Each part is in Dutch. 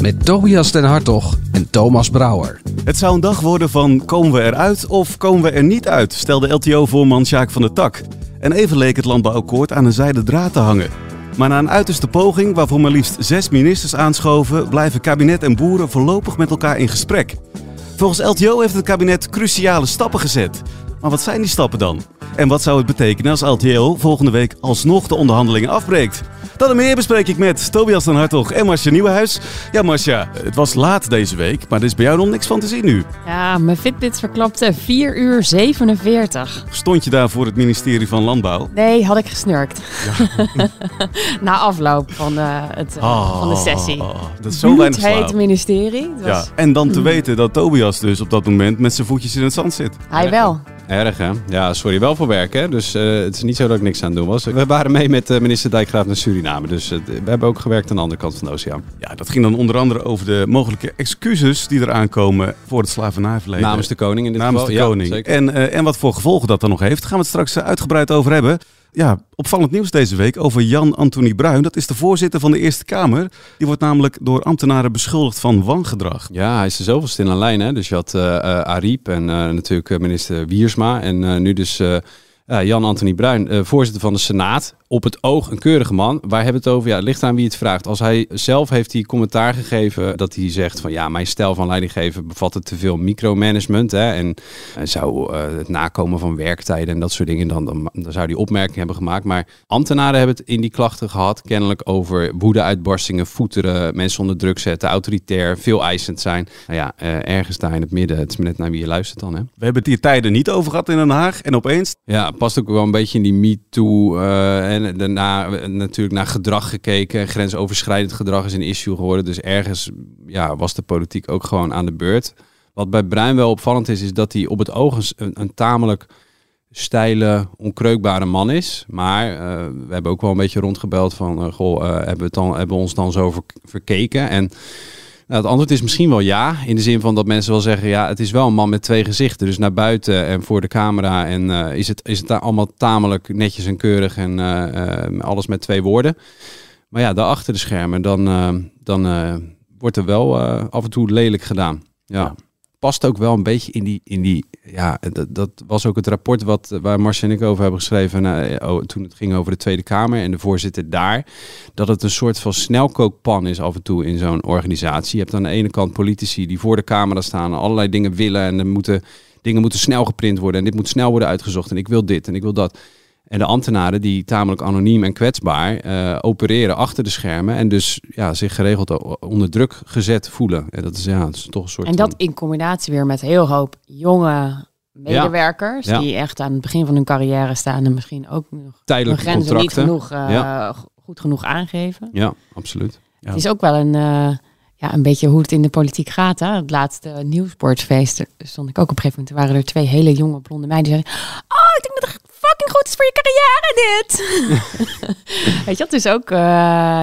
Met Tobias den Hartog en Thomas Brouwer. Het zou een dag worden van komen we eruit of komen we er niet uit, stelde LTO-voorman Sjaak van der Tak. En even leek het landbouwakkoord aan een zijde draad te hangen. Maar na een uiterste poging, waarvoor maar liefst zes ministers aanschoven, blijven kabinet en boeren voorlopig met elkaar in gesprek. Volgens LTO heeft het kabinet cruciale stappen gezet. Maar wat zijn die stappen dan? En wat zou het betekenen als LTO volgende week alsnog de onderhandelingen afbreekt? Dat en meer bespreek ik met Tobias den Hartog en Marcia Nieuwenhuis. Ja, Marcia, het was laat deze week, maar er is bij jou nog niks van te zien nu. Ja, mijn Fitbit verklapte 4 uur 47. Stond je daar voor het ministerie van Landbouw? Nee, had ik gesnurkt. Na afloop van, uh, het, uh, van de sessie. Oh, dat is zo weinig slaap. heet ministerie. Het Ja. En dan te weten dat Tobias dus op dat moment met zijn voetjes in het zand zit. Hij wel. Erg hè? Ja, sorry, wel voor werk hè. Dus eh, het is niet zo dat ik niks aan het doen was. We waren mee met eh, minister Dijkgraaf naar Suriname. Dus eh, we hebben ook gewerkt aan de andere kant van de oceaan. Ja, dat ging dan onder andere over de mogelijke excuses die eraan komen voor het slavernijverleden. Namens de koning in dit Namens geval. de koning. Ja, en, en wat voor gevolgen dat dan nog heeft, gaan we het straks uitgebreid over hebben. Ja, opvallend nieuws deze week over Jan Anthony Bruin. Dat is de voorzitter van de Eerste Kamer. Die wordt namelijk door ambtenaren beschuldigd van wangedrag. Ja, hij is er zoveelste in een lijn hè. Dus je had eh, Ariep en eh, natuurlijk minister Wiersma. En nu dus Jan-Anthony Bruin, eh, voorzitter van de Senaat. Op het oog een keurige man. Waar hebben we het over? Ja, het ligt aan wie het vraagt. Als hij zelf heeft hij commentaar gegeven dat hij zegt van ja, mijn stijl van leidinggeven bevatte te veel micromanagement. Hè, en eh, zou eh, het nakomen van werktijden en dat soort dingen, dan, dan, dan zou die opmerking hebben gemaakt. Maar ambtenaren hebben het in die klachten gehad, kennelijk over woedeuitbarstingen, voeteren, mensen onder druk zetten, autoritair, veel eisend zijn. Nou ja, eh, ergens daar in het midden. Het is maar net naar wie je luistert dan. Hè? We hebben het hier tijden niet over gehad in Den Haag. En opeens, Ja, past ook wel een beetje in die MeToo. eh en daarna natuurlijk naar gedrag gekeken. Grensoverschrijdend gedrag is een issue geworden. Dus ergens ja, was de politiek ook gewoon aan de beurt. Wat bij Bruin wel opvallend is, is dat hij op het oog een, een, tamelijk steile, onkreukbare man is. Maar eh, we hebben ook wel een beetje rondgebeld van, eh, goh, hebben, we dan, hebben we ons dan zo ver- verkeken? En nou, het antwoord is misschien wel ja. In de zin van dat mensen wel zeggen, ja, het is wel een man met twee gezichten. Dus naar buiten en voor de camera. En eh, is, het, is het daar allemaal tamelijk netjes en keurig en eh, eh, alles met twee woorden. Maar ja, daar achter de schermen, dan, dan wordt er wel af en toe lelijk gedaan. Ja. Past ook wel een beetje in die, in die ja, dat, dat was ook het rapport wat, waar Mars en ik over hebben geschreven eh, oh, toen het ging over de Tweede Kamer en de voorzitter daar. Dat het een soort van snelkookpan is af en toe in zo'n organisatie. Je hebt aan de ene kant politici die voor de camera staan allerlei dingen willen en er moeten, dingen moeten snel geprint worden en dit moet snel worden uitgezocht en ik wil dit en ik wil dat. En de ambtenaren die tamelijk anoniem en kwetsbaar eh, opereren achter de schermen en dus ja, zich geregeld onder druk gezet voelen. En dat is ja, dat is toch een soort En dat van- in combinatie weer met heel hoop jonge medewerkers. Ja. Die echt aan het begin van hun carrière staan. En misschien ook nog hun tijdelijke grenzen niet genoeg, eh, Ja. goed genoeg aangeven. Ja, absoluut. Ja. Het is ook wel een, eh, ja, een beetje hoe het in de politiek gaat. Hè? Het laatste nieuwsportfeest daar stond ik ook op een gegeven moment. Toen waren er twee hele jonge blonde meiden die zeiden... Oh, ik denk dat fucking goed is voor je carrière dit. Weet je, dat is ook, eh,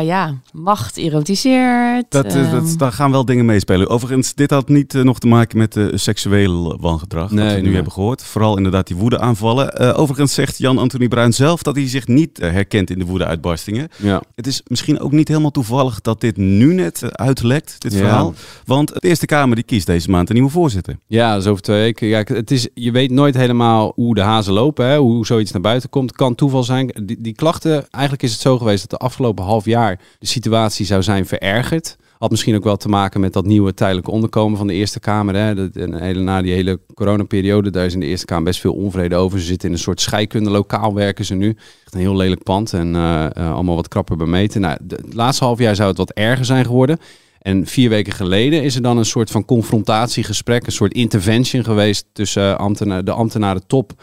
ja, macht erotiseert. dat, eh, ehm, dat, daar gaan wel dingen meespelen. Overigens, dit had niet eh, nog te maken met uh, seksueel wangedrag. Nee, wat we nu nee. hebben gehoord. Vooral inderdaad die woedeaanvallen. Eh overigens zegt Jan-Anthony Bruin zelf dat hij zich niet eh, herkent in de woedeuitbarstingen. Ja. Het is misschien ook niet helemaal toevallig dat dit nu net eh, uitlekt, dit Ja. verhaal. Want de Eerste Kamer die kiest deze maand een nieuwe voorzitter. Ja, dat is over twee weken. Ja, het is, je weet nooit helemaal hoe de hazen lopen, hè, hoe zoiets naar buiten komt. Kan toeval zijn. Die, die klachten, eigenlijk is het zo geweest dat de afgelopen half jaar de situatie zou zijn verergerd. Had misschien ook wel te maken met dat nieuwe tijdelijke onderkomen van de Eerste Kamer. Hè. Dat, en hele, na die hele coronaperiode, daar is in de Eerste Kamer best veel onvrede over. Ze zitten in een soort scheikunde, lokaal werken ze nu. Een heel lelijk pand en eh, eh, allemaal wat krapper bemeten. Nou, de, het laatste half jaar zou het wat erger zijn geworden. En vier weken geleden is er dan een soort van confrontatiegesprek, een soort intervention geweest tussen ambtena- de ambtenaren top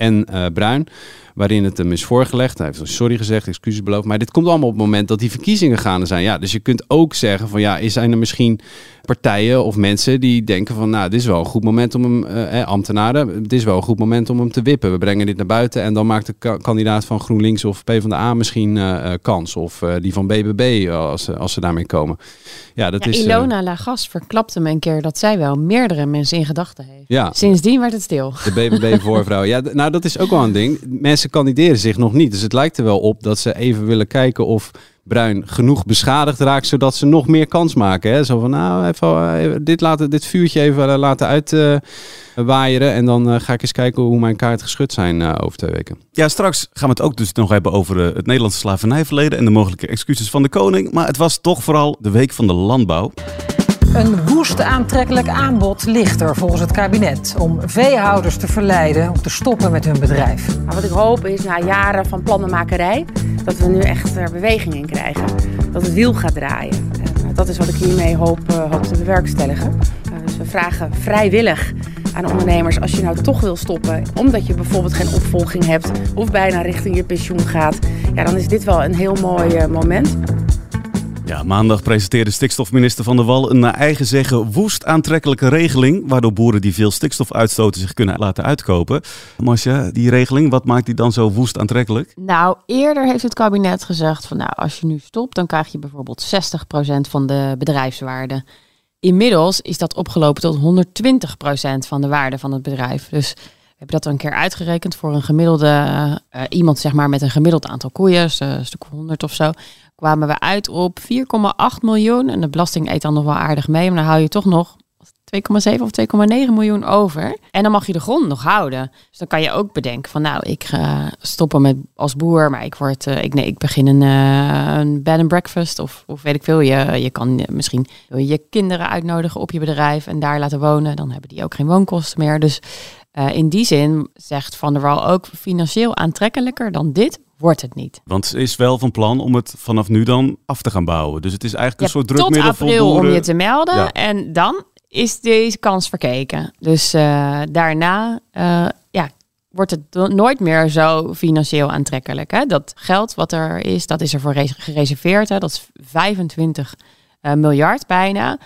en eh, Bruin. Waarin het hem is voorgelegd. Hij heeft sorry gezegd, excuses beloofd. Maar dit komt allemaal op het moment dat die verkiezingen gaande zijn. Ja, dus je kunt ook zeggen van ja, zijn er misschien partijen of mensen die denken van nou, dit is wel een goed moment om hem, eh, ambtenaren, dit is wel een goed moment om hem te wippen. We brengen dit naar buiten en dan maakt de kandidaat van GroenLinks of PvdA misschien uh, kans. Of uh, die van BBB als, als ze daarmee komen. Ja, dat ja, is... Ilona Lagas verklapte me een keer dat zij wel meerdere mensen in gedachten heeft. Ja. Sindsdien werd het stil. De BBB-voorvrouw. ja, nou dat is ook wel een ding. Mensen kandideren zich nog niet. Dus het lijkt er wel op dat ze even willen kijken of Bruin genoeg beschadigd raakt, zodat ze nog meer kans maken. Hè? Zo van, nou, even, dit, laten, dit vuurtje even laten uitwaaieren. Uh, en dan ga ik eens kijken hoe mijn kaart geschud zijn over twee weken. Ja, straks gaan we het ook dus nog hebben over het Nederlandse slavernijverleden en de mogelijke excuses van de koning. Maar het was toch vooral de week van de landbouw. Een woest aantrekkelijk aanbod ligt er volgens het kabinet om veehouders te verleiden om te stoppen met hun bedrijf. Maar wat ik hoop is na jaren van plannenmakerij dat we nu echt er beweging in krijgen. Dat het wiel gaat draaien. En dat is wat ik hiermee hoop, uh, hoop te bewerkstelligen. Uh, dus we vragen vrijwillig aan ondernemers als je nou toch wil stoppen, omdat je bijvoorbeeld geen opvolging hebt of bijna richting je pensioen gaat, ja, dan is dit wel een heel mooi moment. Ja, maandag presenteerde stikstofminister Van der Wal een naar eigen zeggen woest aantrekkelijke regeling, waardoor boeren die veel stikstof uitstoten zich kunnen laten uitkopen. Marcia, die regeling, wat maakt die dan zo woest aantrekkelijk? Nou, eerder heeft het kabinet gezegd van nou, als je nu stopt, dan krijg je bijvoorbeeld 60% van de bedrijfswaarde. Inmiddels is dat opgelopen tot 120% van de waarde van het bedrijf. Dus we hebben dat een keer uitgerekend voor een gemiddelde, uh, iemand zeg maar met een gemiddeld aantal koeien, een stuk 100 of zo kwamen we uit op 4,8 miljoen. En de belasting eet dan nog wel aardig mee, maar dan hou je toch nog 2,7 of 2,9 miljoen over. En dan mag je de grond nog houden. Dus dan kan je ook bedenken van nou, ik ga stoppen met als boer, maar ik word, uh, ik, nee, ik begin een, uh, een bed and breakfast of, of weet ik veel. Je, je kan misschien je kinderen uitnodigen op je bedrijf en daar laten wonen. Dan hebben die ook geen woonkosten meer. Dus in die zin zegt Van der Wal ook financieel aantrekkelijker dan dit wordt het niet. Want ze is wel van plan om het vanaf nu dan af te gaan bouwen. Dus het is eigenlijk een soort drukmiddel tot april om je te melden. Ja. En dan is deze kans verkeken. Dus uh, daarna uh, ja, wordt het nooit meer zo financieel aantrekkelijk. Hè? Dat geld wat er is, dat is er voor gereserveerd. Hè? Dat is 25 uh, miljard bijna.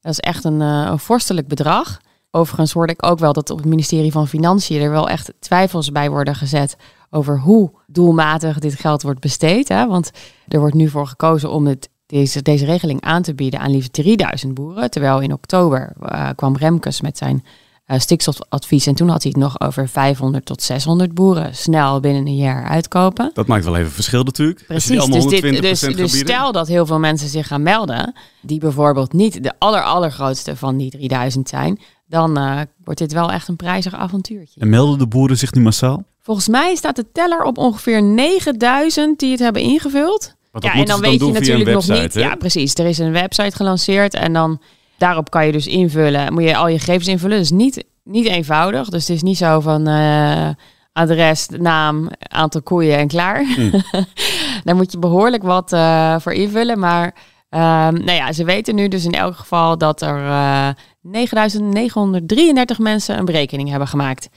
Dat is echt een, een vorstelijk bedrag. Overigens hoorde ik ook wel dat op het ministerie van Financiën er wel echt twijfels bij worden gezet over hoe doelmatig dit geld wordt besteed. Hè? Want er wordt nu voor gekozen om het, deze, deze regeling aan te bieden aan liefst 3000 boeren. Terwijl in oktober uh, kwam Remkes met zijn uh, stikstofadvies. En toen had hij het nog over 500 tot 600 boeren snel binnen een jaar uitkopen. Dat maakt wel even verschil natuurlijk. Precies, dus, dit, dus, dus stel dat heel veel mensen zich gaan melden, die bijvoorbeeld niet de aller, allergrootste van die 3000 zijn, dan uh, wordt dit wel echt een prijzig avontuurtje. En melden de boeren zich nu massaal? Volgens mij staat de teller op ongeveer 9000 die het hebben ingevuld. ja, en dan, weet je natuurlijk nog niet. Hè? Ja, precies. Er is een website gelanceerd en dan daarop kan je dus invullen. Moet je al je gegevens invullen. Dus niet, niet eenvoudig. Dus het is niet zo van uh, adres, naam, aantal koeien en klaar. Mm. Daar moet je behoorlijk wat uh, voor invullen. Maar uh, nou ja, ze weten nu dus in elk geval dat er 9933 mensen een berekening hebben gemaakt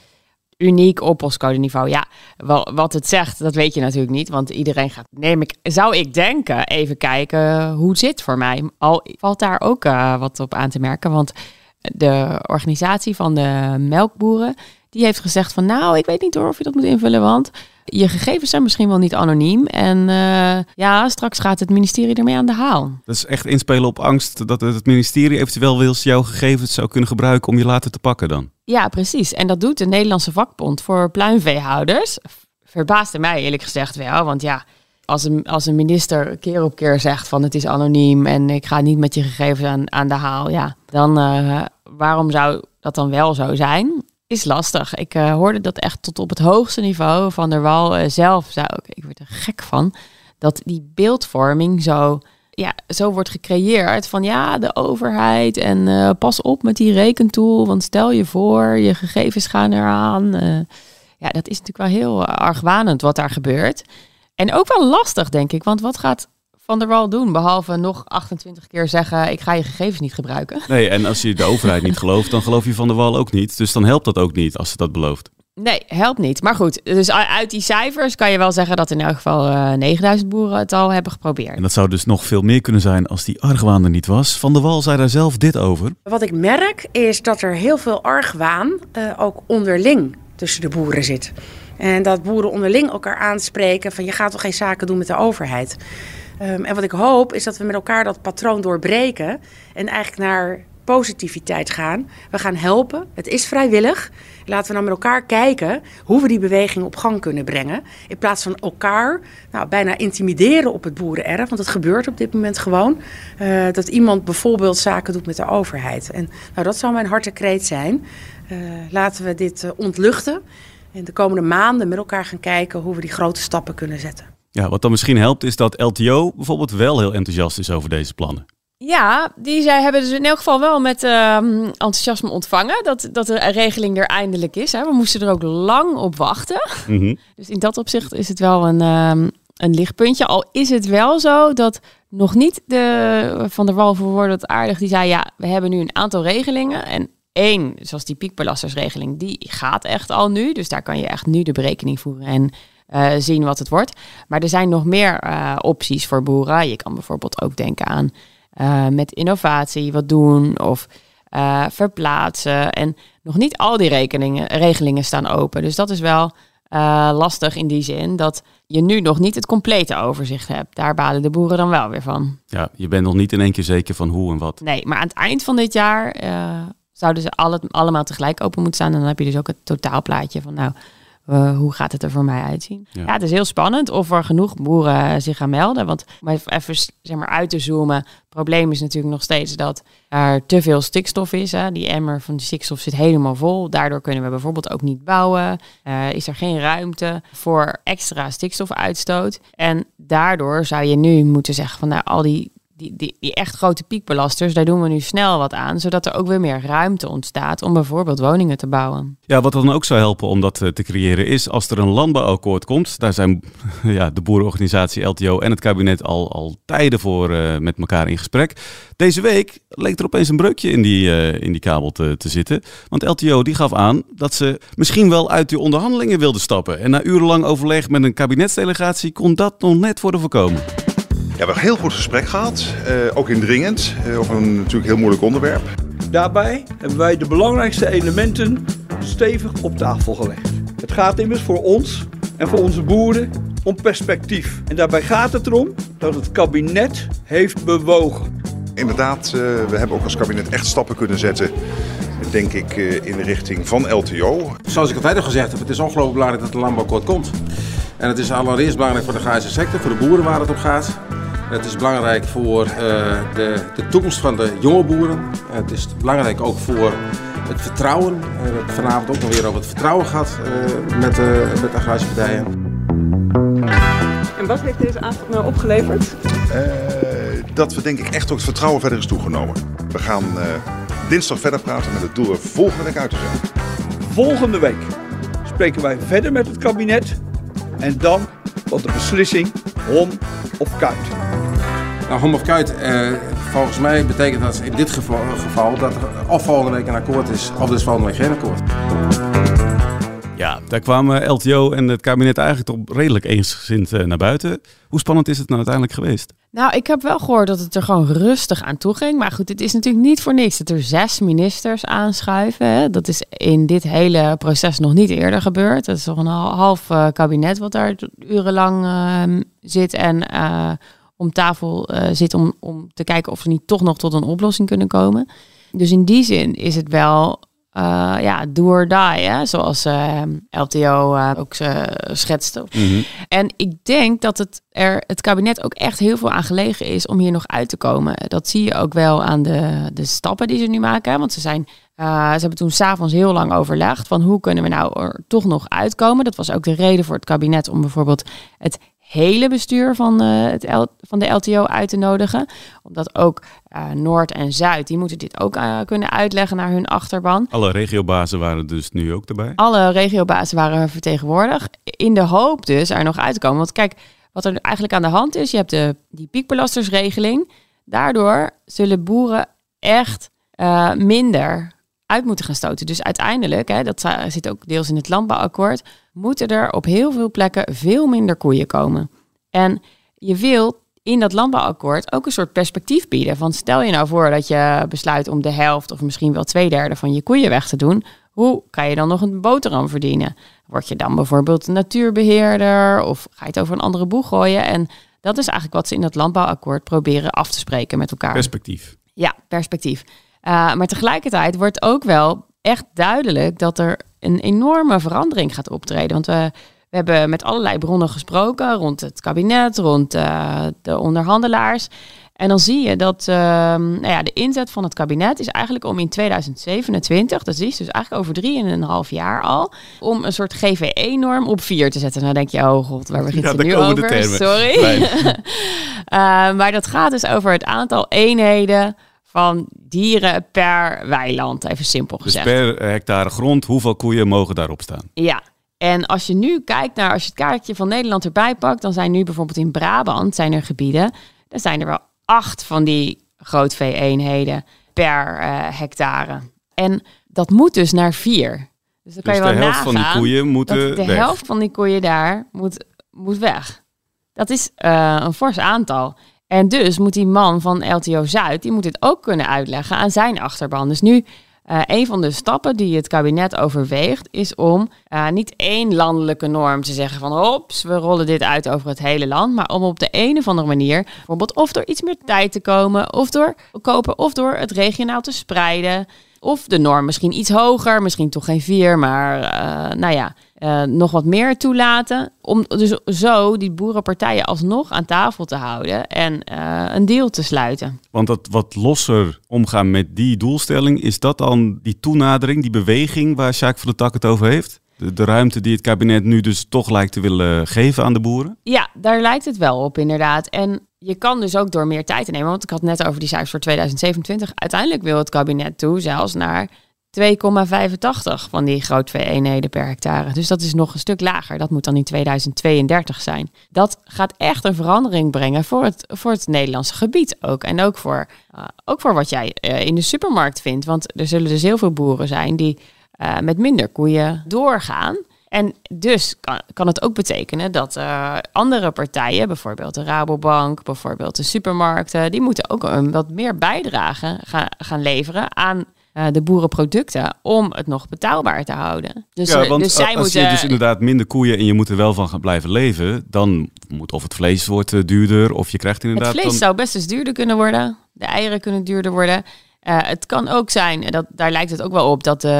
uniek op postcode niveau. Ja, wat het zegt, dat weet je natuurlijk niet. Want iedereen gaat, neem ik, zou ik denken, even kijken hoe zit voor mij. Al valt daar ook uh, wat op aan te merken. Want de organisatie van de melkboeren, die heeft gezegd van nou, ik weet niet hoor of je dat moet invullen, want je gegevens zijn misschien wel niet anoniem. En uh, ja, straks gaat het ministerie ermee aan de haal. Dat is echt inspelen op angst dat het ministerie eventueel wil jouw gegevens zou kunnen gebruiken om je later te pakken dan. Ja, precies. En dat doet de Nederlandse vakbond voor pluimveehouders. Verbaasde mij eerlijk gezegd wel, want ja, als een, als een minister keer op keer zegt van het is anoniem en ik ga niet met je gegevens aan, aan de haal, ja, dan uh, waarom zou dat dan wel zo zijn? Is lastig. Ik uh, hoorde dat echt tot op het hoogste niveau van der Wal uh, zelf. Zou ik, ik word er gek van. Dat die beeldvorming zo, ja, zo wordt gecreëerd van ja, de overheid en uh, pas op met die rekentool. Want stel je voor, je gegevens gaan eraan. ja, dat is natuurlijk wel heel argwanend wat daar gebeurt. En ook wel lastig, denk ik. Want wat gaat van der Wal doen? Behalve nog 28 keer zeggen: ik ga je gegevens niet gebruiken. Nee, en als je de overheid niet gelooft, dan geloof je Van der Wal ook niet. Dus dan helpt dat ook niet als ze dat belooft. Nee, helpt niet. Maar goed, dus uit die cijfers kan je wel zeggen dat in elk geval eh 9000 boeren het al hebben geprobeerd. En dat zou dus nog veel meer kunnen zijn als die argwaan er niet was. Van der Wal zei daar zelf dit over. Wat ik merk is dat er heel veel argwaan eh, ook onderling tussen de boeren zit. En dat boeren onderling elkaar aanspreken van je gaat toch geen zaken doen met de overheid. Ehm, en wat ik hoop is dat we met elkaar dat patroon doorbreken en eigenlijk naar positiviteit gaan. We gaan helpen. Het is vrijwillig. Laten we nou met elkaar kijken hoe we die beweging op gang kunnen brengen. In plaats van elkaar nou, bijna intimideren op het boerenerf. Want het gebeurt op dit moment gewoon. eh, dat iemand bijvoorbeeld zaken doet met de overheid. En nou, dat zou mijn hartekreet zijn. Eh, laten we dit eh, ontluchten. En de komende maanden met elkaar gaan kijken hoe we die grote stappen kunnen zetten. Ja, wat dan misschien helpt is dat LTO bijvoorbeeld wel heel enthousiast is over deze plannen. Ja, die zij hebben dus in elk geval wel met ehm, enthousiasme ontvangen dat, dat de regeling er eindelijk is. Hè. We moesten er ook lang op wachten. Mhm. Dus in dat opzicht is het wel een, ehm, een lichtpuntje. Al is het wel zo dat nog niet de Van der Wal het aardig. Die zei ja, we hebben nu een aantal regelingen. En één, zoals die piekbelastersregeling, die gaat echt al nu. Dus daar kan je echt nu de berekening voeren en eh, zien wat het wordt. Maar er zijn nog meer eh, opties voor boeren. Je kan bijvoorbeeld ook denken aan eh, met innovatie wat doen of verplaatsen. En nog niet al die rekeningen, regelingen staan open. Dus dat is wel lastig in die zin dat je nu nog niet het complete overzicht hebt. Daar balen de boeren dan wel weer van. Ja, je bent nog niet in één keer zeker van hoe en wat. Nee, maar aan het eind van dit jaar zouden ze alle, allemaal tegelijk open moeten staan. En dan heb je dus ook het totaalplaatje van nou, eh, hoe gaat het er voor mij uitzien? Ja. Ja. het is heel spannend of er genoeg boeren zich gaan melden. Want om even, even zeg maar uit te zoomen. Het probleem is natuurlijk nog steeds dat er te veel stikstof is. Hè. Die emmer van de stikstof zit helemaal vol. Daardoor kunnen we bijvoorbeeld ook niet bouwen. Eh, is er geen ruimte voor extra stikstofuitstoot. En daardoor zou je nu moeten zeggen van nou, al die die, die, die echt grote piekbelasters, daar doen we nu snel wat aan, zodat er ook weer meer ruimte ontstaat om bijvoorbeeld woningen te bouwen. Ja, wat dan ook zou helpen om dat eh, te creëren is als er een landbouwakkoord komt. Daar zijn ja, de boerenorganisatie LTO en het kabinet al, al tijden voor eh, met elkaar in gesprek. Deze week leek er opeens een breukje in die, eh, in die kabel te, te zitten. Want LTO die gaf aan dat ze misschien wel uit die onderhandelingen wilden stappen. En na urenlang overleg met een kabinetsdelegatie kon dat nog net worden voorkomen. Ja, we hebben een heel goed gesprek gehad, eh, ook indringend, eh, over een natuurlijk heel moeilijk onderwerp. Daarbij hebben wij de belangrijkste elementen stevig op tafel gelegd. Het gaat immers voor ons en voor onze boeren om perspectief. En daarbij gaat het erom dat het kabinet heeft bewogen. Inderdaad, eh, we hebben ook als kabinet echt stappen kunnen zetten, denk ik, eh, in de richting van LTO. Zoals ik altijd al gezegd heb, het is ongelooflijk belangrijk dat het landbouwakkoord komt. En het is allereerst belangrijk voor de agrarische sector, voor de boeren waar het om gaat. Het is belangrijk voor eh, de, de toekomst van de jonge boeren. Het is belangrijk ook voor het vertrouwen. Eh, we hebben het vanavond ook nog weer over het vertrouwen gehad eh, met, de met de agrarische partijen. En wat heeft deze avond nou opgeleverd? Eh, dat we denk ik echt ook het vertrouwen verder is toegenomen. We gaan eh, dinsdag verder praten met het doel er volgende week uit te zijn. Volgende week spreken wij verder met het kabinet en dan tot de beslissing hom of kuit. Nou, Hom of Kuit, eh, volgens mij betekent dat in dit geval, geval dat er of volgende week een akkoord is, of dus volgende week geen akkoord. Ja, daar kwamen LTO en het kabinet eigenlijk toch redelijk eensgezind eh, naar buiten. Hoe spannend is het nou uiteindelijk geweest? Nou, ik heb wel gehoord dat het er gewoon rustig aan toe ging. Maar goed, het is natuurlijk niet voor niks dat er zes ministers aanschuiven. Hè. Dat is in dit hele proces nog niet eerder gebeurd. Dat is toch een hal- half eh, kabinet wat daar urenlang eh, zit en eh, om tafel eh, zit om, om te kijken of ze niet toch nog tot een oplossing kunnen komen. Dus in die zin is het wel eh, ja, do or die, hè? zoals eh, LTO ook schetste. En ik denk dat het er het kabinet ook echt heel veel aan gelegen is om hier nog uit te komen. Dat zie je ook wel aan de, de stappen die ze nu maken. hè. Want ze zijn. ze hebben toen s'avonds heel lang overlegd van hoe kunnen we nou er toch nog uitkomen. Dat was ook de reden voor het kabinet om bijvoorbeeld het hele bestuur van, eh, het L- van de LTO uit te nodigen. Omdat ook eh, Noord en Zuid, die moeten dit ook eh, kunnen uitleggen naar hun achterban. Alle regiobazen waren dus nu ook erbij. Alle regiobazen waren vertegenwoordigd. In de hoop dus er nog uit te komen. Want kijk, wat er eigenlijk aan de hand is, je hebt de, die piekbelastersregeling. Daardoor zullen boeren echt minder uit moeten gaan stoten. Dus uiteindelijk, hè, dat zit ook deels in het landbouwakkoord, moeten er op heel veel plekken veel minder koeien komen. En je wil in dat landbouwakkoord ook een soort perspectief bieden. Van stel je nou voor dat je besluit om de helft of misschien wel twee derde van je koeien weg te doen. Hoe kan je dan nog een boterham verdienen? Word je dan bijvoorbeeld een natuurbeheerder of ga je het over een andere boeg gooien? En dat is eigenlijk wat ze in dat landbouwakkoord proberen af te spreken met elkaar. Perspectief. Ja, perspectief. Uh, maar tegelijkertijd wordt ook wel echt duidelijk dat er een enorme verandering gaat optreden. Want we, we hebben met allerlei bronnen gesproken rond het kabinet, rond uh, de onderhandelaars. En dan zie je dat uh, nou ja, de inzet van het kabinet is eigenlijk om in 2027, dat is dus eigenlijk over drieënhalf jaar al, om een soort GVE-norm op vier te zetten. Nou denk je, oh god, waar begint Ja, het nu over? Sorry. Uh, maar dat gaat dus over het aantal eenheden van dieren per weiland, even simpel Dus gezegd. per hectare grond, hoeveel koeien mogen daarop staan? Ja, en als je nu kijkt naar, als je het kaartje van Nederland erbij pakt, dan zijn nu bijvoorbeeld in Brabant zijn er gebieden, dan zijn er wel acht van die grootvee-eenheden per eh, hectare. En dat moet dus naar vier. Dus dan kan Dus je de wel helft van die koeien moeten dat de weg. helft van die koeien daar moet, moet weg. Dat is eh, een fors aantal. En dus moet die man van LTO Zuid, die moet dit ook kunnen uitleggen aan zijn achterban. Dus nu, eh, een van de stappen die het kabinet overweegt, is om eh, niet één landelijke norm te zeggen van hops, we rollen dit uit over het hele land. Maar om op de een of andere manier, bijvoorbeeld of door iets meer tijd te komen, of door kopen, of door het regionaal te spreiden. Of de norm misschien iets hoger, misschien toch geen vier, maar eh, nou ja, eh, nog wat meer toelaten. Om dus zo die boerenpartijen alsnog aan tafel te houden en eh, een deal te sluiten. Want dat wat losser omgaan met die doelstelling, is dat dan die toenadering, die beweging waar Sjaak van der Tak het over heeft? De, de ruimte die het kabinet nu dus toch lijkt te willen geven aan de boeren? Ja, daar lijkt het wel op inderdaad. En je kan dus ook door meer tijd te nemen, want ik had net over die cijfers voor 2027. Uiteindelijk wil het kabinet toe zelfs naar 2,85 van die grootvee-eenheden per hectare. Dus dat is nog een stuk lager. Dat moet dan in 2032 zijn. Dat gaat echt een verandering brengen voor het, voor het Nederlandse gebied ook. En ook voor, uh, ook voor wat jij uh, in de supermarkt vindt. Want er zullen dus heel veel boeren zijn die uh, met minder koeien doorgaan. En dus kan, kan het ook betekenen dat andere partijen, bijvoorbeeld de Rabobank, bijvoorbeeld de supermarkten, die moeten ook een wat meer bijdrage gaan, gaan leveren aan uh, de boerenproducten om het nog betaalbaar te houden. Dus, ja, uh, want dus zij als moeten. je dus inderdaad minder koeien en je moet er wel van gaan blijven leven, dan moet of het vlees wordt uh, duurder of je krijgt inderdaad... Het vlees dan... zou best eens duurder kunnen worden. De eieren kunnen duurder worden. Uh, het kan ook zijn, dat, daar lijkt het ook wel op, dat uh,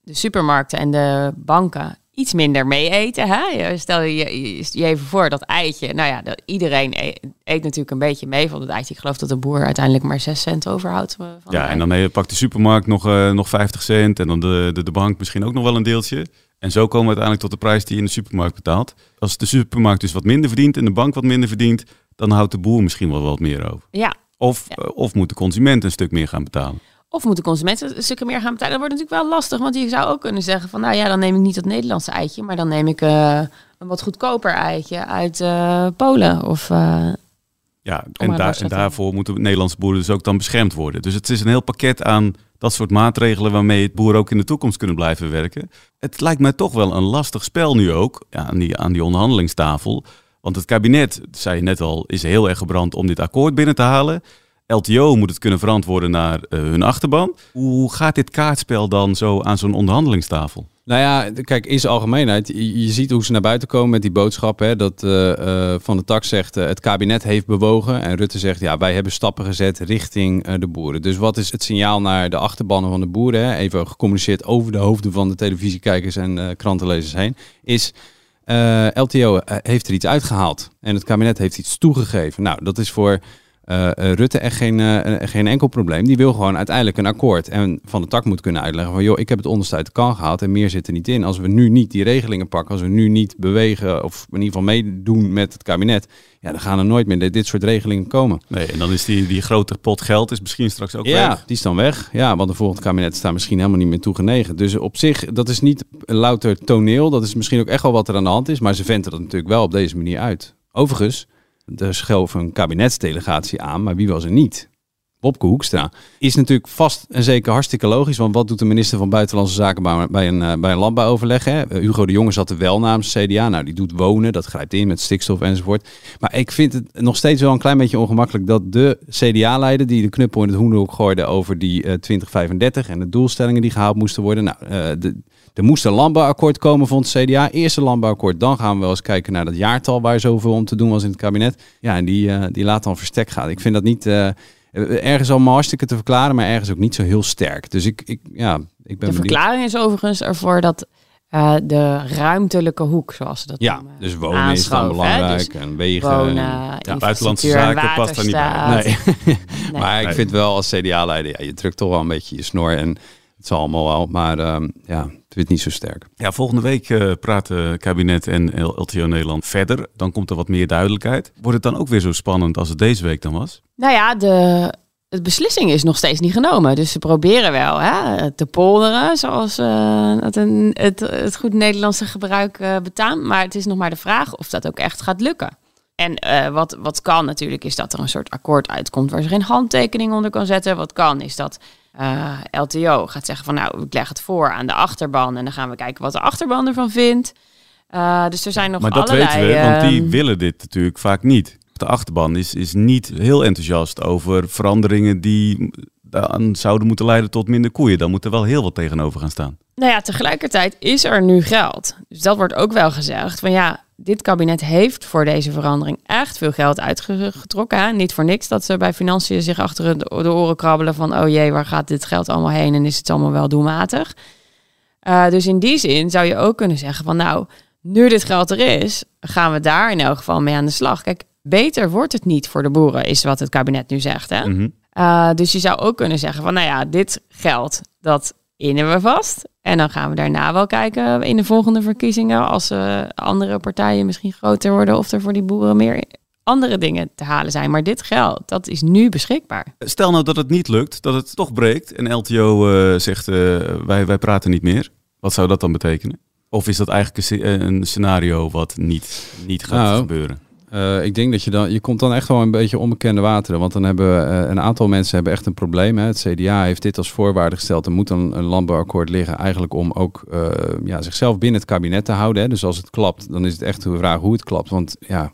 de supermarkten en de banken iets minder mee eten. Hè? Stel je, je je even voor dat eitje. Nou ja, dat, iedereen eet, eet, natuurlijk een beetje mee van het eitje. Ik geloof dat de boer uiteindelijk maar 6 cent overhoudt. Van ja, en dan uh, pakt de supermarkt nog, uh, nog 50 cent en dan de, de, de bank misschien ook nog wel een deeltje. En zo komen we uiteindelijk tot de prijs die je in de supermarkt betaalt. Als de supermarkt dus wat minder verdient en de bank wat minder verdient, dan houdt de boer misschien wel wat meer over. Ja. Of, ja. Of moet de consument een stuk meer gaan betalen. Of moeten consumenten een stukje meer gaan betalen? Dat wordt natuurlijk wel lastig, want je zou ook kunnen zeggen van... nou ja, dan neem ik niet dat Nederlandse eitje... maar dan neem ik uh, een wat goedkoper eitje uit uh, Polen of... Uh, ja, en, daar, en daarvoor moeten Nederlandse boeren dus ook dan beschermd worden. Dus het is een heel pakket aan dat soort maatregelen... waarmee het boeren ook in de toekomst kunnen blijven werken. Het lijkt mij toch wel een lastig spel nu ook ja, aan, die, aan die onderhandelingstafel. Want het kabinet, zei je net al, is heel erg gebrand om dit akkoord binnen te halen... LTO moet het kunnen verantwoorden naar uh, hun achterban. Hoe gaat dit kaartspel dan zo aan zo'n onderhandelingstafel? Nou ja, kijk, in zijn algemeenheid, je, ziet hoe ze naar buiten komen met die boodschap. Hè, dat uh, uh, Van de Tak zegt, het kabinet heeft bewogen. En Rutte zegt, ja, wij hebben stappen gezet richting de boeren. Dus wat is het signaal naar de achterbannen van de boeren? Hè, even gecommuniceerd over de hoofden van de televisiekijkers en krantenlezers heen. Is, LTO heeft er iets uitgehaald. En het kabinet heeft iets toegegeven. Nou, dat is voor... Uh, Rutte echt geen, uh, geen enkel probleem. Die wil gewoon uiteindelijk een akkoord. En Van de Tak moet kunnen uitleggen van... joh, ik heb het onderste uit de kan gehaald en meer zit er niet in. Als we nu niet die regelingen pakken... als we nu niet bewegen of in ieder geval meedoen met het kabinet... ja, dan gaan er nooit meer dit soort regelingen komen. Nee, en dan is die, die grote pot geld is misschien straks ook ja, weg. die is dan weg. Ja, want de volgende kabinet staat misschien helemaal niet meer toegenegen. Dus op zich, dat is niet louter toneel. Dat is misschien ook echt wel wat er aan de hand is. Maar ze venten dat natuurlijk wel op deze manier uit. Overigens... Er schoof een kabinetsdelegatie aan, maar wie was er niet? Wopke Hoekstra. Is natuurlijk vast en zeker hartstikke logisch. Want wat doet de minister van Buitenlandse Zaken bij- een, eh, bij een landbouwoverleg? Hè? Eh, Hugo de Jonge zat er wel namens CDA. Nou, die doet wonen, dat grijpt in met stikstof enzovoort. Maar ik vind het nog steeds wel een klein beetje ongemakkelijk dat de CDA-leider die de knuppel in het hoenderhoek gooide over die eh 2035 en de doelstellingen die gehaald moesten worden. Nou, eh, de, er moest een landbouwakkoord komen, vond de CDA. Eerst een landbouwakkoord, dan gaan we wel eens kijken naar dat jaartal waar zoveel om te doen was in het kabinet. Ja, en die, eh, die laat dan verstek gaan. Ik vind dat niet eh, ergens allemaal hartstikke te verklaren, maar ergens ook niet zo heel sterk. Dus ik, ik ja, ik ben De benieuwd. verklaring is overigens ervoor dat eh, de ruimtelijke hoek, zoals ze dat Ja, noemen, dus wonen is dan belangrijk Dus en wegen. wonen, en- infrastructuur buitenlandse en zaken past er niet bij. Nee. Nee. maar ik vind wel als CDA-leider, ja, je drukt toch wel een beetje je snor en het zal allemaal wel. Maar ehm, ja, het niet zo sterk. Ja, volgende week eh, praten kabinet en LTO Nederland verder. Dan komt er wat meer duidelijkheid. Wordt het dan ook weer zo spannend als het deze week dan was? Nou ja, de, de beslissing is nog steeds niet genomen. Dus ze proberen wel hè, te polderen, zoals eh, het, een, het, het goed Nederlandse gebruik eh, betaamt. Maar het is nog maar de vraag of dat ook echt gaat lukken. En eh, wat, wat kan natuurlijk is dat er een soort akkoord uitkomt waar ze geen handtekening onder kan zetten. Wat kan is dat eh, LTO gaat zeggen van nou, ik leg het voor aan de achterban en dan gaan we kijken wat de achterban ervan vindt. Eh, dus er zijn nog maar dat allerlei... weten we, want die ehm, willen dit natuurlijk vaak niet. De achterban is, is niet heel enthousiast over veranderingen die aan zouden moeten leiden tot minder koeien. Dan moet er wel heel wat tegenover gaan staan. Nou ja, tegelijkertijd is er nu geld. Dus dat wordt ook wel gezegd. Van ja, dit kabinet heeft voor deze verandering echt veel geld uitgetrokken. Hè? Niet voor niks dat ze bij financiën zich achter de, oren krabbelen van... oh jee, waar gaat dit geld allemaal heen en is het allemaal wel doelmatig? Eh, dus in die zin zou je ook kunnen zeggen van... nou, nu dit geld er is, gaan we daar in elk geval mee aan de slag. Kijk, beter wordt het niet voor de boeren, is wat het kabinet nu zegt. Hè? Mhm. Uh, dus je zou ook kunnen zeggen van, nou ja, dit geld, dat innen we vast. En dan gaan we daarna wel kijken in de volgende verkiezingen, als uh, andere partijen misschien groter worden, of er voor die boeren meer andere dingen te halen zijn. Maar dit geld, dat is nu beschikbaar. Stel nou dat het niet lukt, dat het toch breekt en LTO uh, zegt uh, wij, wij praten niet meer. Wat zou dat dan betekenen? Of is dat eigenlijk een, een scenario wat niet, niet gaat nou, gebeuren? Uh, ik denk dat je dan, je komt dan echt wel een beetje onbekende wateren. Want dan hebben uh, een aantal mensen hebben echt een probleem. Hè. Het CDA heeft dit als voorwaarde gesteld. Er moet dan een landbouwakkoord liggen, eigenlijk om ook uh, ja, zichzelf binnen het kabinet te houden. Hè. Dus als het klapt, dan is het echt de vraag hoe het klapt. Want ja,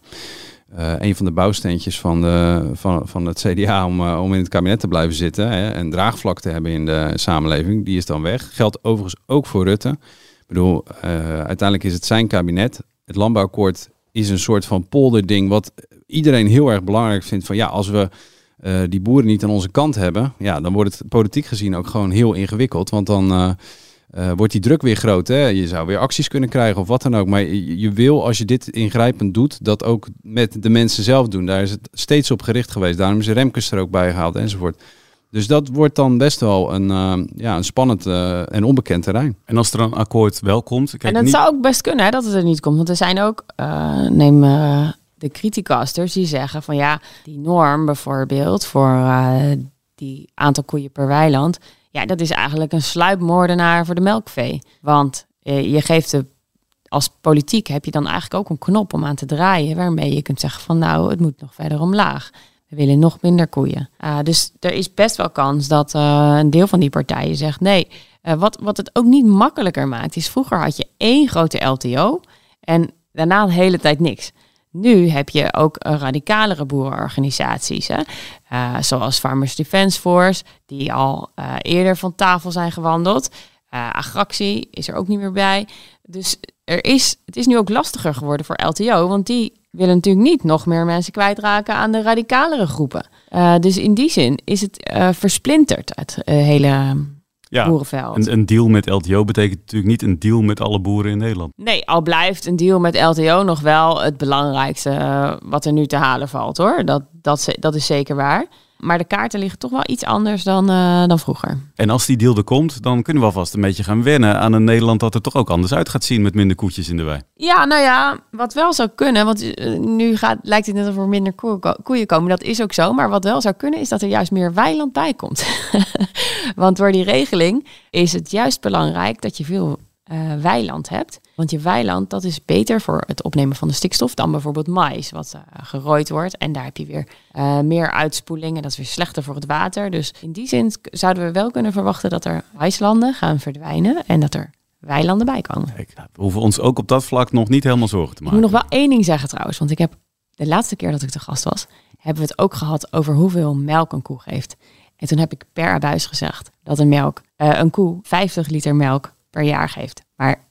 een van de bouwsteentjes van, de, van, van het CDA om, om in het kabinet te blijven zitten hè, en draagvlak te hebben in de samenleving, die is dan weg. Geldt overigens ook voor Rutte. Ik bedoel, uiteindelijk is het zijn kabinet. Het landbouwakkoord is een soort van polderding wat iedereen heel erg belangrijk vindt. Van ja, als we uh, die boeren niet aan onze kant hebben, ja, dan wordt het politiek gezien ook gewoon heel ingewikkeld. Want dan uh, uh, wordt die druk weer groot. Hè? Je zou weer acties kunnen krijgen of wat dan ook. Maar je, je, wil, als je dit ingrijpend doet, dat ook met de mensen zelf doen. Daar is het steeds op gericht geweest. Daarom is Remkes er ook bij gehaald enzovoort. Dus dat wordt dan best wel een, uh, ja, een spannend uh, en onbekend terrein. En als er een akkoord wel komt... Kijk, en dat niet... zou ook best kunnen hè, dat het er niet komt. Want er zijn ook, uh, neem de criticasters, die zeggen van ja, die norm bijvoorbeeld voor eh, die aantal koeien per weiland... ja, dat is eigenlijk een sluipmoordenaar voor de melkvee. Want je geeft de als politiek heb je dan eigenlijk ook een knop om aan te draaien... waarmee je kunt zeggen van nou, het moet nog verder omlaag. We willen nog minder koeien. Uh, dus er is best wel kans dat uh, een deel van die partijen zegt nee. Uh, wat, wat het ook niet makkelijker maakt, is vroeger had je één grote LTO en daarna de hele tijd niks. Nu heb je ook radicalere boerenorganisaties, hè? zoals Farmers Defence Force, die al eerder van tafel zijn gewandeld. Agractie is er ook niet meer bij. Dus er is, het is nu ook lastiger geworden voor LTO, want die willen natuurlijk niet nog meer mensen kwijtraken aan de radicalere groepen. Uh, dus in die zin is het uh, versplinterd, het uh, hele ja, boerenveld. Een, een, deal met LTO betekent natuurlijk niet een deal met alle boeren in Nederland. Nee, al blijft een deal met LTO nog wel het belangrijkste wat er nu te halen valt hoor. Dat, dat, dat is zeker waar. Maar de kaarten liggen toch wel iets anders dan, uh, dan vroeger. En als die deal er komt, dan kunnen we alvast een beetje gaan wennen aan een Nederland dat er toch ook anders uit gaat zien met minder koetjes in de wei. Ja, nou ja, wat wel zou kunnen, want uh, nu gaat, lijkt het net of er minder koe koeien komen. Dat is ook zo. Maar wat wel zou kunnen, is dat er juist meer weiland bij komt. want door die regeling is het juist belangrijk dat je veel eh, weiland hebt. Want je weiland, dat is beter voor het opnemen van de stikstof dan bijvoorbeeld mais, wat uh, gerooid wordt. En daar heb je weer uh, meer uitspoeling en dat is weer slechter voor het water. Dus in die zin zouden we wel kunnen verwachten dat er maislanden gaan verdwijnen en dat er weilanden bij komen. Kijk, we hoeven ons ook op dat vlak nog niet helemaal zorgen te Ik maken. moet nog wel één ding zeggen trouwens, want ik heb de laatste keer dat ik te gast was, hebben we het ook gehad over hoeveel melk een koe geeft. En toen heb ik per abuis gezegd dat een, melk, uh, een koe 50 liter melk per jaar geeft. Maar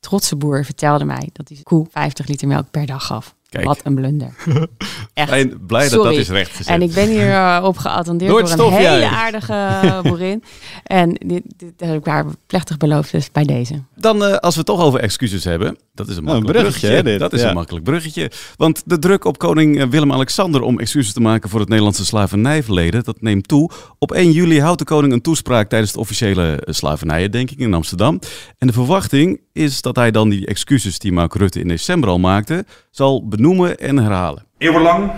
trotse boer vertelde mij dat die koe 50 liter melk per dag gaf. Kijk. Wat een blunder. Echt. Fijn, blij dat Sorry. dat is rechtgezet. En ik ben hier uh, op geattendeerd Door een hele aardige boerin. En dit, dit heb ik haar plechtig beloofd, dus bij deze. Dan, eh, als we het toch over excuses hebben, dat is een een makkelijk bruggetje, bruggetje. hè, dit? Dat is Ja. een makkelijk bruggetje. Want de druk op koning eh, Willem-Alexander om excuses te maken voor het Nederlandse slavernijverleden, dat neemt toe. Op 1 juli houdt de koning een toespraak tijdens de officiële eh, slavernijherdenking in Amsterdam. En de verwachting is dat hij dan die excuses die Mark Rutte in december al maakte, zal benoemen en herhalen. Eeuwenlang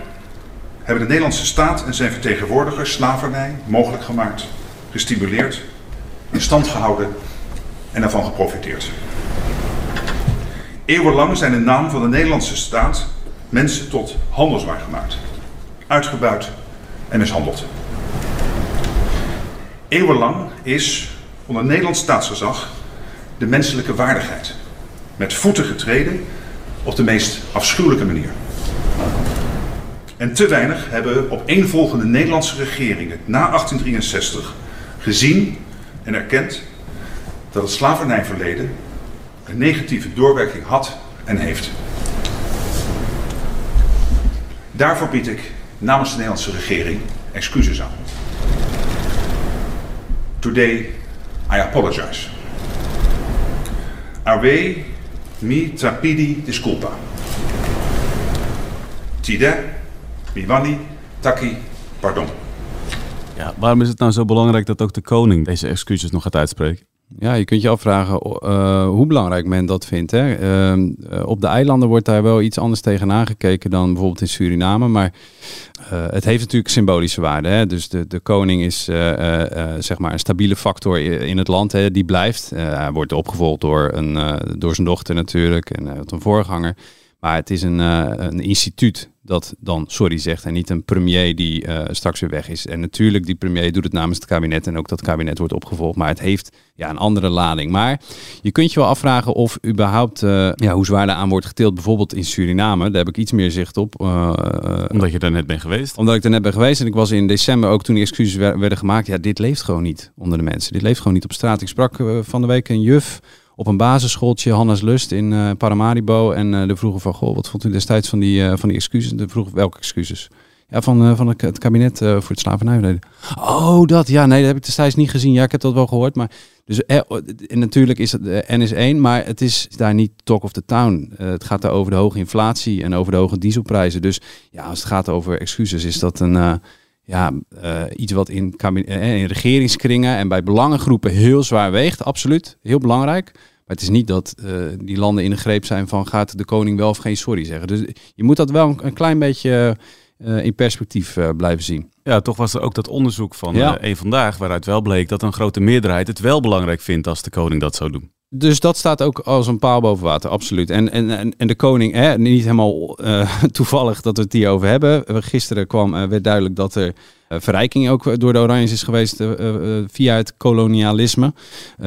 hebben de Nederlandse staat en zijn vertegenwoordigers slavernij mogelijk gemaakt, gestimuleerd, in stand gehouden en ervan geprofiteerd. Eeuwenlang zijn in naam van de Nederlandse staat mensen tot handelswaar gemaakt, uitgebuit en mishandeld. Eeuwenlang is onder Nederlands staatsgezag de menselijke waardigheid met voeten getreden op de meest afschuwelijke manier. En te weinig hebben opeenvolgende Nederlandse regeringen na 1863 gezien en erkend dat het slavernijverleden een negatieve doorwerking had en heeft. Daarvoor bied ik namens de Nederlandse regering excuses aan. Today I apologize. Ave mi trapidi disculpa. Tide Miwani Taki Pardon. Ja, waarom is het nou zo belangrijk dat ook de koning deze excuses nog gaat uitspreken? Ja, je kunt je afvragen uh, hoe belangrijk men dat vindt. Hè? Uh, uh, op de eilanden wordt daar wel iets anders tegenaan gekeken dan bijvoorbeeld in Suriname. Maar uh, het heeft natuurlijk symbolische waarde. Hè? Dus de, de koning is zeg maar een stabiele factor in het land. Hè? Die blijft. hij wordt opgevolgd door, een, door zijn dochter natuurlijk en een voorganger. Maar het is een, een instituut dat dan sorry zegt en niet een premier die uh, straks weer weg is. En natuurlijk, die premier doet het namens het kabinet en ook dat kabinet wordt opgevolgd. Maar het heeft ja, een andere lading. Maar je kunt je wel afvragen of überhaupt uh, ja, hoe zwaar aan wordt geteeld. Bijvoorbeeld in Suriname, daar heb ik iets meer zicht op. Uh, omdat je daar net bent geweest? Omdat ik daar net ben geweest. En ik was in december ook toen die excuses werden gemaakt. Ja, dit leeft gewoon niet onder de mensen. Dit leeft gewoon niet op straat. Ik sprak van de week een juf op een basisschooltje, Hannes Lust in uh, Paramaribo. En uh, de vroegen van, goh, wat vond u destijds van die, uh, van die excuses? De vroeg welke excuses? Ja, van, van het kabinet voor het slavernijverleden. Oh, dat, ja, nee, dat heb ik destijds niet gezien. Ja, ik heb dat wel gehoord, maar... Dus en natuurlijk is het N is één, maar het is daar niet talk of the town. het gaat daar over de hoge inflatie en over de hoge dieselprijzen. Dus ja, als het gaat over excuses, is dat een ja, uh, iets wat in, in regeringskringen en bij belangengroepen heel zwaar weegt. Absoluut, heel belangrijk. Maar het is niet dat uh, die landen in de greep zijn van gaat de koning wel of geen sorry zeggen. Dus je moet dat wel een, een klein beetje uh, in perspectief blijven zien. Ja, toch was er ook dat onderzoek van Ja. één vandaag, waaruit wel bleek dat een grote meerderheid het wel belangrijk vindt als de koning dat zou doen. Dus dat staat ook als een paal boven water, absoluut. En, en, en, de koning, hè, niet helemaal eh, toevallig dat we het hier over hebben. Eh, Gisteren kwam, eh, werd duidelijk dat er verrijking ook door de Oranjes is geweest via het kolonialisme.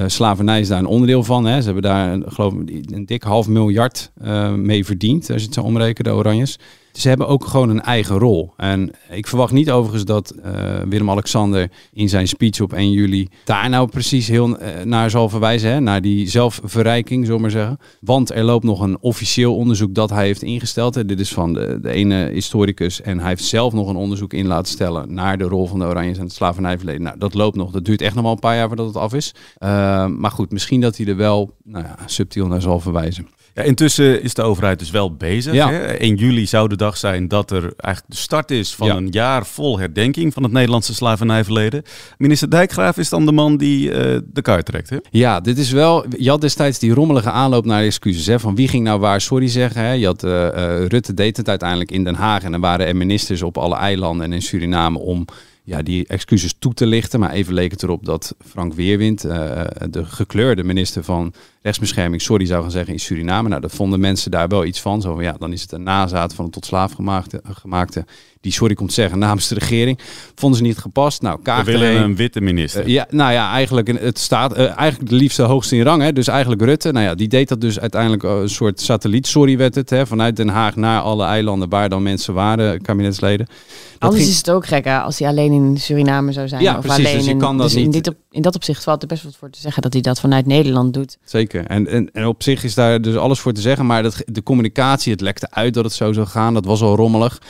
Slavernij is daar een onderdeel van. Hè. Ze hebben daar, geloof ik, een dik half miljard mee verdiend, als je het zou omrekenen, de Oranjes. Ze hebben ook gewoon een eigen rol. En ik verwacht niet overigens dat eh, Willem-Alexander in zijn speech op 1 juli daar nou precies heel eh, naar zal verwijzen. Hè? Naar die zelfverrijking, zullen maar zeggen. Want er loopt nog een officieel onderzoek dat hij heeft ingesteld. Hè. Dit is van de, de ene historicus. En hij heeft zelf nog een onderzoek in laten stellen naar de rol van de Oranjes en het slavernijverleden. Nou, dat loopt nog. Dat duurt echt nog wel een paar jaar voordat het af is. Eh, maar goed, misschien dat hij er wel nou ja, subtiel naar zal verwijzen. Ja, intussen is de overheid dus wel bezig. Ja. Hè? 1 juli zou de dag zijn dat er eigenlijk de start is van Ja. een jaar vol herdenking van het Nederlandse slavernijverleden. Minister Dijkgraaf is dan de man die eh, de kaart trekt. Hè? Ja, dit is wel. Je had destijds die rommelige aanloop naar excuses. Hè, van wie ging nou waar sorry zeggen. Hè? Je had, eh, eh, Rutte deed het uiteindelijk in Den Haag. En dan waren er ministers op alle eilanden en in Suriname om ja, die excuses toe te lichten. Maar even leek het erop dat Frank Weerwind, de gekleurde minister van rechtsbescherming sorry zou gaan zeggen in Suriname. Nou, dat vonden mensen daar wel iets van. Zo van, ja, dan is het een nazaat van een tot slaaf gemaakte, gemaakte die sorry komt zeggen namens de regering. Vonden ze niet gepast. Nou, We Kaag willen een witte minister. eh, ja, nou ja, eigenlijk een- het staat eh, eigenlijk de liefste hoogste in rang. Hè? Dus eigenlijk Rutte. Nou ja, die deed dat dus uiteindelijk eh, een soort satelliet. Sorry werd het. Hè? Vanuit Den Haag naar alle eilanden waar dan mensen waren, kabinetsleden. Dat Anders ging- is het ook gek hè, als hij alleen in Suriname zou zijn. Ja, of precies, alleen dus je in, kan dat dus in, niet. dit op, in dat opzicht valt er best wat voor te zeggen dat hij dat vanuit Nederland doet. Zeker. En, en, en op zich is daar dus alles voor te zeggen. Maar dat, de communicatie, het lekte uit dat het zo zou gaan. Dat was al rommelig.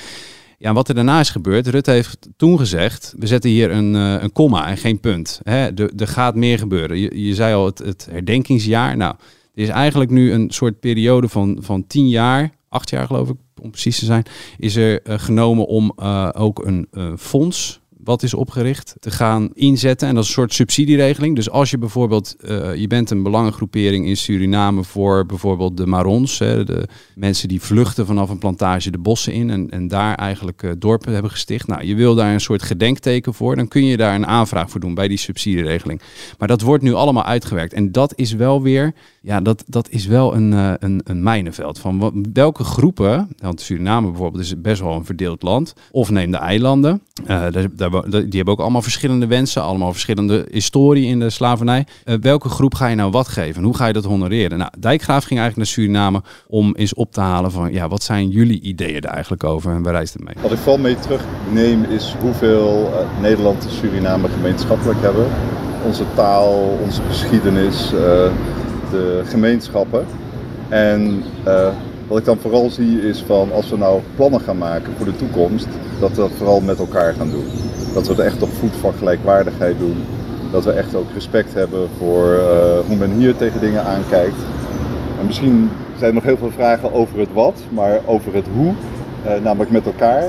Ja, wat er daarna is gebeurd. Rutte heeft toen gezegd, we zetten hier een, eh, een komma en geen punt. Er, gaat meer gebeuren. Je, je zei al, het, het herdenkingsjaar. Nou, er is eigenlijk nu een soort periode van, van tien jaar, acht jaar geloof ik, om precies te zijn, is er eh, genomen om eh, ook een fonds wat is opgericht te gaan inzetten. En dat is een soort subsidieregeling. Dus als je bijvoorbeeld, eh, je bent een belangengroepering in Suriname voor bijvoorbeeld de Marons, hè, de mensen die vluchten vanaf een plantage de bossen in en, en daar eigenlijk eh, dorpen hebben gesticht. Nou, je wil daar een soort gedenkteken voor, dan kun je daar een aanvraag voor doen bij die subsidieregeling. Maar dat wordt nu allemaal uitgewerkt. En dat is wel weer, ja, dat, dat is wel een, eh, een, een mijnenveld. Van welke groepen, want Suriname bijvoorbeeld is best wel een verdeeld land, of neem de eilanden, daar, daar, die hebben ook allemaal verschillende wensen, allemaal verschillende historie in de slavernij. Eh, welke groep ga je nou wat geven? En hoe ga je dat honoreren? Nou, Dijkgraaf ging eigenlijk naar Suriname om eens op te halen van, ja, wat zijn jullie ideeën daar eigenlijk over en waar reist het mee? Wat ik vooral mee terugneem is hoeveel eh, Nederland en Suriname gemeenschappelijk hebben. Onze taal, onze geschiedenis, eh, de gemeenschappen. En wat ik dan vooral zie is van als we nou plannen gaan maken voor de toekomst, dat we dat vooral met elkaar gaan doen. Dat we het echt op voet van gelijkwaardigheid doen. Dat we echt ook respect hebben voor eh, hoe men hier tegen dingen aankijkt. En misschien zijn er nog heel veel vragen over het wat, maar over het hoe, eh, namelijk met elkaar,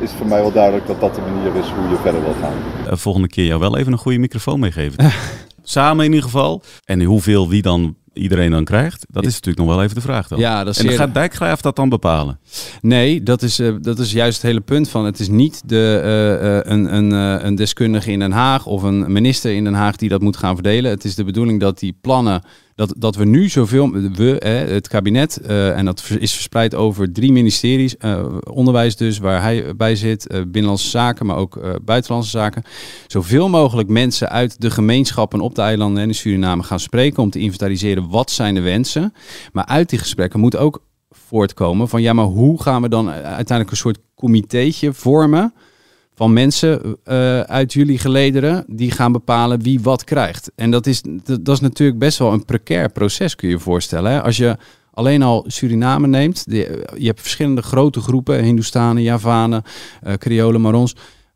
is voor mij wel duidelijk dat dat de manier is hoe je verder wilt gaan. Eh, volgende keer jou wel even een goede microfoon meegeven. Samen in ieder geval. En hoeveel wie dan iedereen dan krijgt, dat is natuurlijk nog wel even de vraag dan. Ja, dat is en zeer- gaat Dijkgraaf dat dan bepalen? Nee, dat is, eh, dat is juist het hele punt van. Het is niet de, eh, eh, een, een, een deskundige in Den Haag of een minister in Den Haag die dat moet gaan verdelen. Het is de bedoeling dat die plannen, dat, dat we nu zoveel, we, het kabinet, eh, en dat is verspreid over drie ministeries, eh, onderwijs dus, waar hij bij zit, eh, binnenlandse zaken, maar ook buitenlandse zaken. Zoveel mogelijk mensen uit de gemeenschappen op de eilanden en in Suriname gaan spreken om te inventariseren wat zijn de wensen. Maar uit die gesprekken moet ook voortkomen van ja, maar hoe gaan we dan uiteindelijk een soort comitéetje vormen van mensen eh, uit jullie gelederen die gaan bepalen wie wat krijgt. En dat is, dat, is natuurlijk best wel een precair proces, kun je je voorstellen. Hè? Als je alleen al Suriname neemt, je hebt verschillende grote groepen, Hindoestanen, Javanen, eh Creolen, Marons.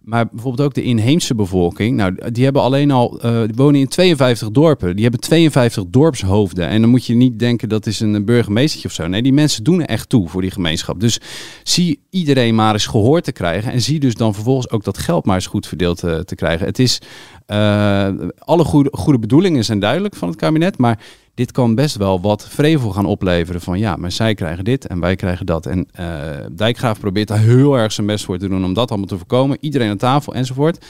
Maar bijvoorbeeld ook de inheemse bevolking. Nou, die hebben alleen al, eh, wonen in 52 dorpen. Die hebben 52 dorpshoofden. En dan moet je niet denken dat is een burgemeestertje of zo. Nee, die mensen doen er echt toe voor die gemeenschap. Dus zie iedereen maar eens gehoord te krijgen. En zie dus dan vervolgens ook dat geld maar eens goed verdeeld eh, te krijgen. Het is, eh, alle goede, goede bedoelingen zijn duidelijk van het kabinet. Maar dit kan best wel wat vrevel gaan opleveren. Van ja, maar zij krijgen dit en wij krijgen dat. En eh, Dijkgraaf probeert daar heel erg zijn best voor te doen om dat allemaal te voorkomen. Iedereen aan tafel enzovoort.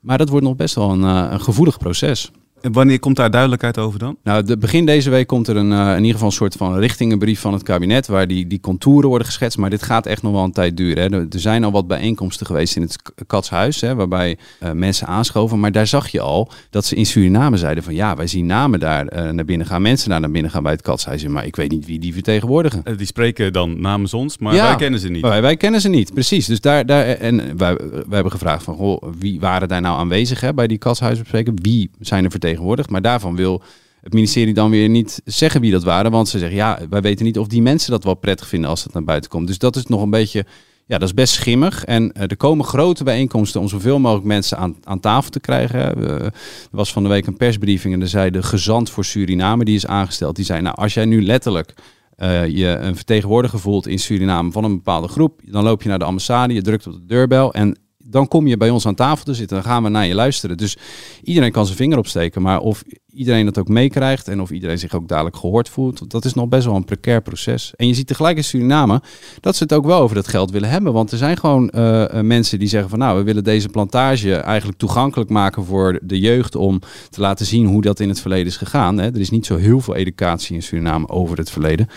Maar dat wordt nog best wel een, eh, een gevoelig proces. En wanneer komt daar duidelijkheid over dan? Nou, de, begin deze week komt er een, eh, in ieder geval een soort van richtingenbrief van het kabinet, waar die, die contouren worden geschetst. Maar dit gaat echt nog wel een tijd duren. Hè. Er, er zijn al wat bijeenkomsten geweest in het Katshuis, hè, waarbij eh, mensen aanschoven. Maar daar zag je al dat ze in Suriname zeiden van ja, wij zien namen daar eh, naar binnen gaan, mensen daar naar binnen gaan bij het Katshuis. Maar ik weet niet wie die vertegenwoordigen. Die spreken dan namens ons, maar Ja. wij kennen ze niet. Wij, wij kennen ze niet, precies. Dus daar, daar, en wij, wij hebben gevraagd van, goh, wie waren daar nou aanwezig hè, bij die katshuisbespreking? Wie zijn er Maar daarvan wil het ministerie dan weer niet zeggen wie dat waren. Want ze zeggen, ja, wij weten niet of die mensen dat wel prettig vinden als het naar buiten komt. Dus dat is nog een beetje, ja, dat is best schimmig. En eh, er komen grote bijeenkomsten om zoveel mogelijk mensen aan, aan tafel te krijgen. er was van de week een persbriefing en er zei de gezant voor Suriname, die is aangesteld. Die zei, nou, als jij nu letterlijk eh, je een vertegenwoordiger voelt in Suriname van een bepaalde groep, dan loop je naar de ambassade, je drukt op de deurbel en dan kom je bij ons aan tafel te zitten. Dan gaan we naar je luisteren. Dus iedereen kan zijn vinger opsteken. Maar of iedereen dat ook meekrijgt en of iedereen zich ook dadelijk gehoord voelt, dat is nog best wel een precair proces. En je ziet tegelijk in Suriname dat ze het ook wel over dat geld willen hebben. Want er zijn gewoon uh, mensen die zeggen van nou, we willen deze plantage eigenlijk toegankelijk maken voor de jeugd om te laten zien hoe dat in het verleden is gegaan. Hè. Er is niet zo heel veel educatie in Suriname over het verleden.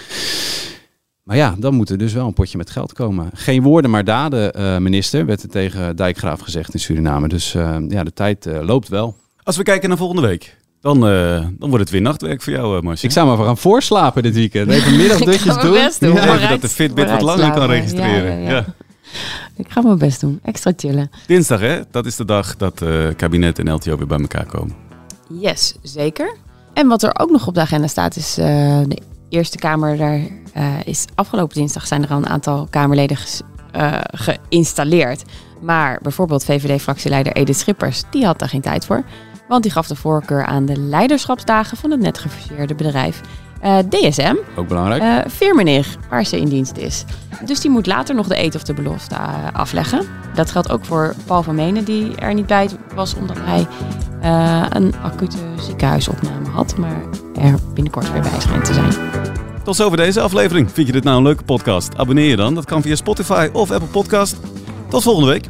Maar ja, dan moet er dus wel een potje met geld komen. Geen woorden, maar daden, uh, minister, werd er tegen Dijkgraaf gezegd in Suriname. Dus uh, ja, de tijd uh, loopt wel. Als we kijken naar volgende week, dan, dan wordt het weer nachtwerk voor jou, Marcia. Ik zou maar voor gaan voorslapen dit weekend. Even middagdutjes doen. Best doen. Ja, even dat de Fitbit wat langer kan registreren. Ja, ja, ja. Ik ga mijn best doen. Extra chillen. Dinsdag, hè? Dat is de dag dat kabinet en LTO weer bij elkaar komen. Yes, zeker. En wat er ook nog op de agenda staat is de Eerste Kamer, daar uh, is afgelopen dinsdag zijn er al een aantal Kamerleden uh, geïnstalleerd. Maar bijvoorbeeld VVD-fractieleider Edith Schippers, die had daar geen tijd voor. Want die gaf de voorkeur aan de leiderschapsdagen van het net gefuseerde bedrijf uh, DSM. Ook belangrijk. Uh, waar ze in dienst is. Dus die moet later nog de eet of de belofte uh, afleggen. Dat geldt ook voor Paul van Menen, die er niet bij was omdat hij een acute ziekenhuisopname had. Maar er binnenkort weer bij schijnt te zijn. Tot zover deze aflevering. Vind je dit nou een leuke podcast? Abonneer je dan. Dat kan via Spotify of Apple Podcast. Tot volgende week.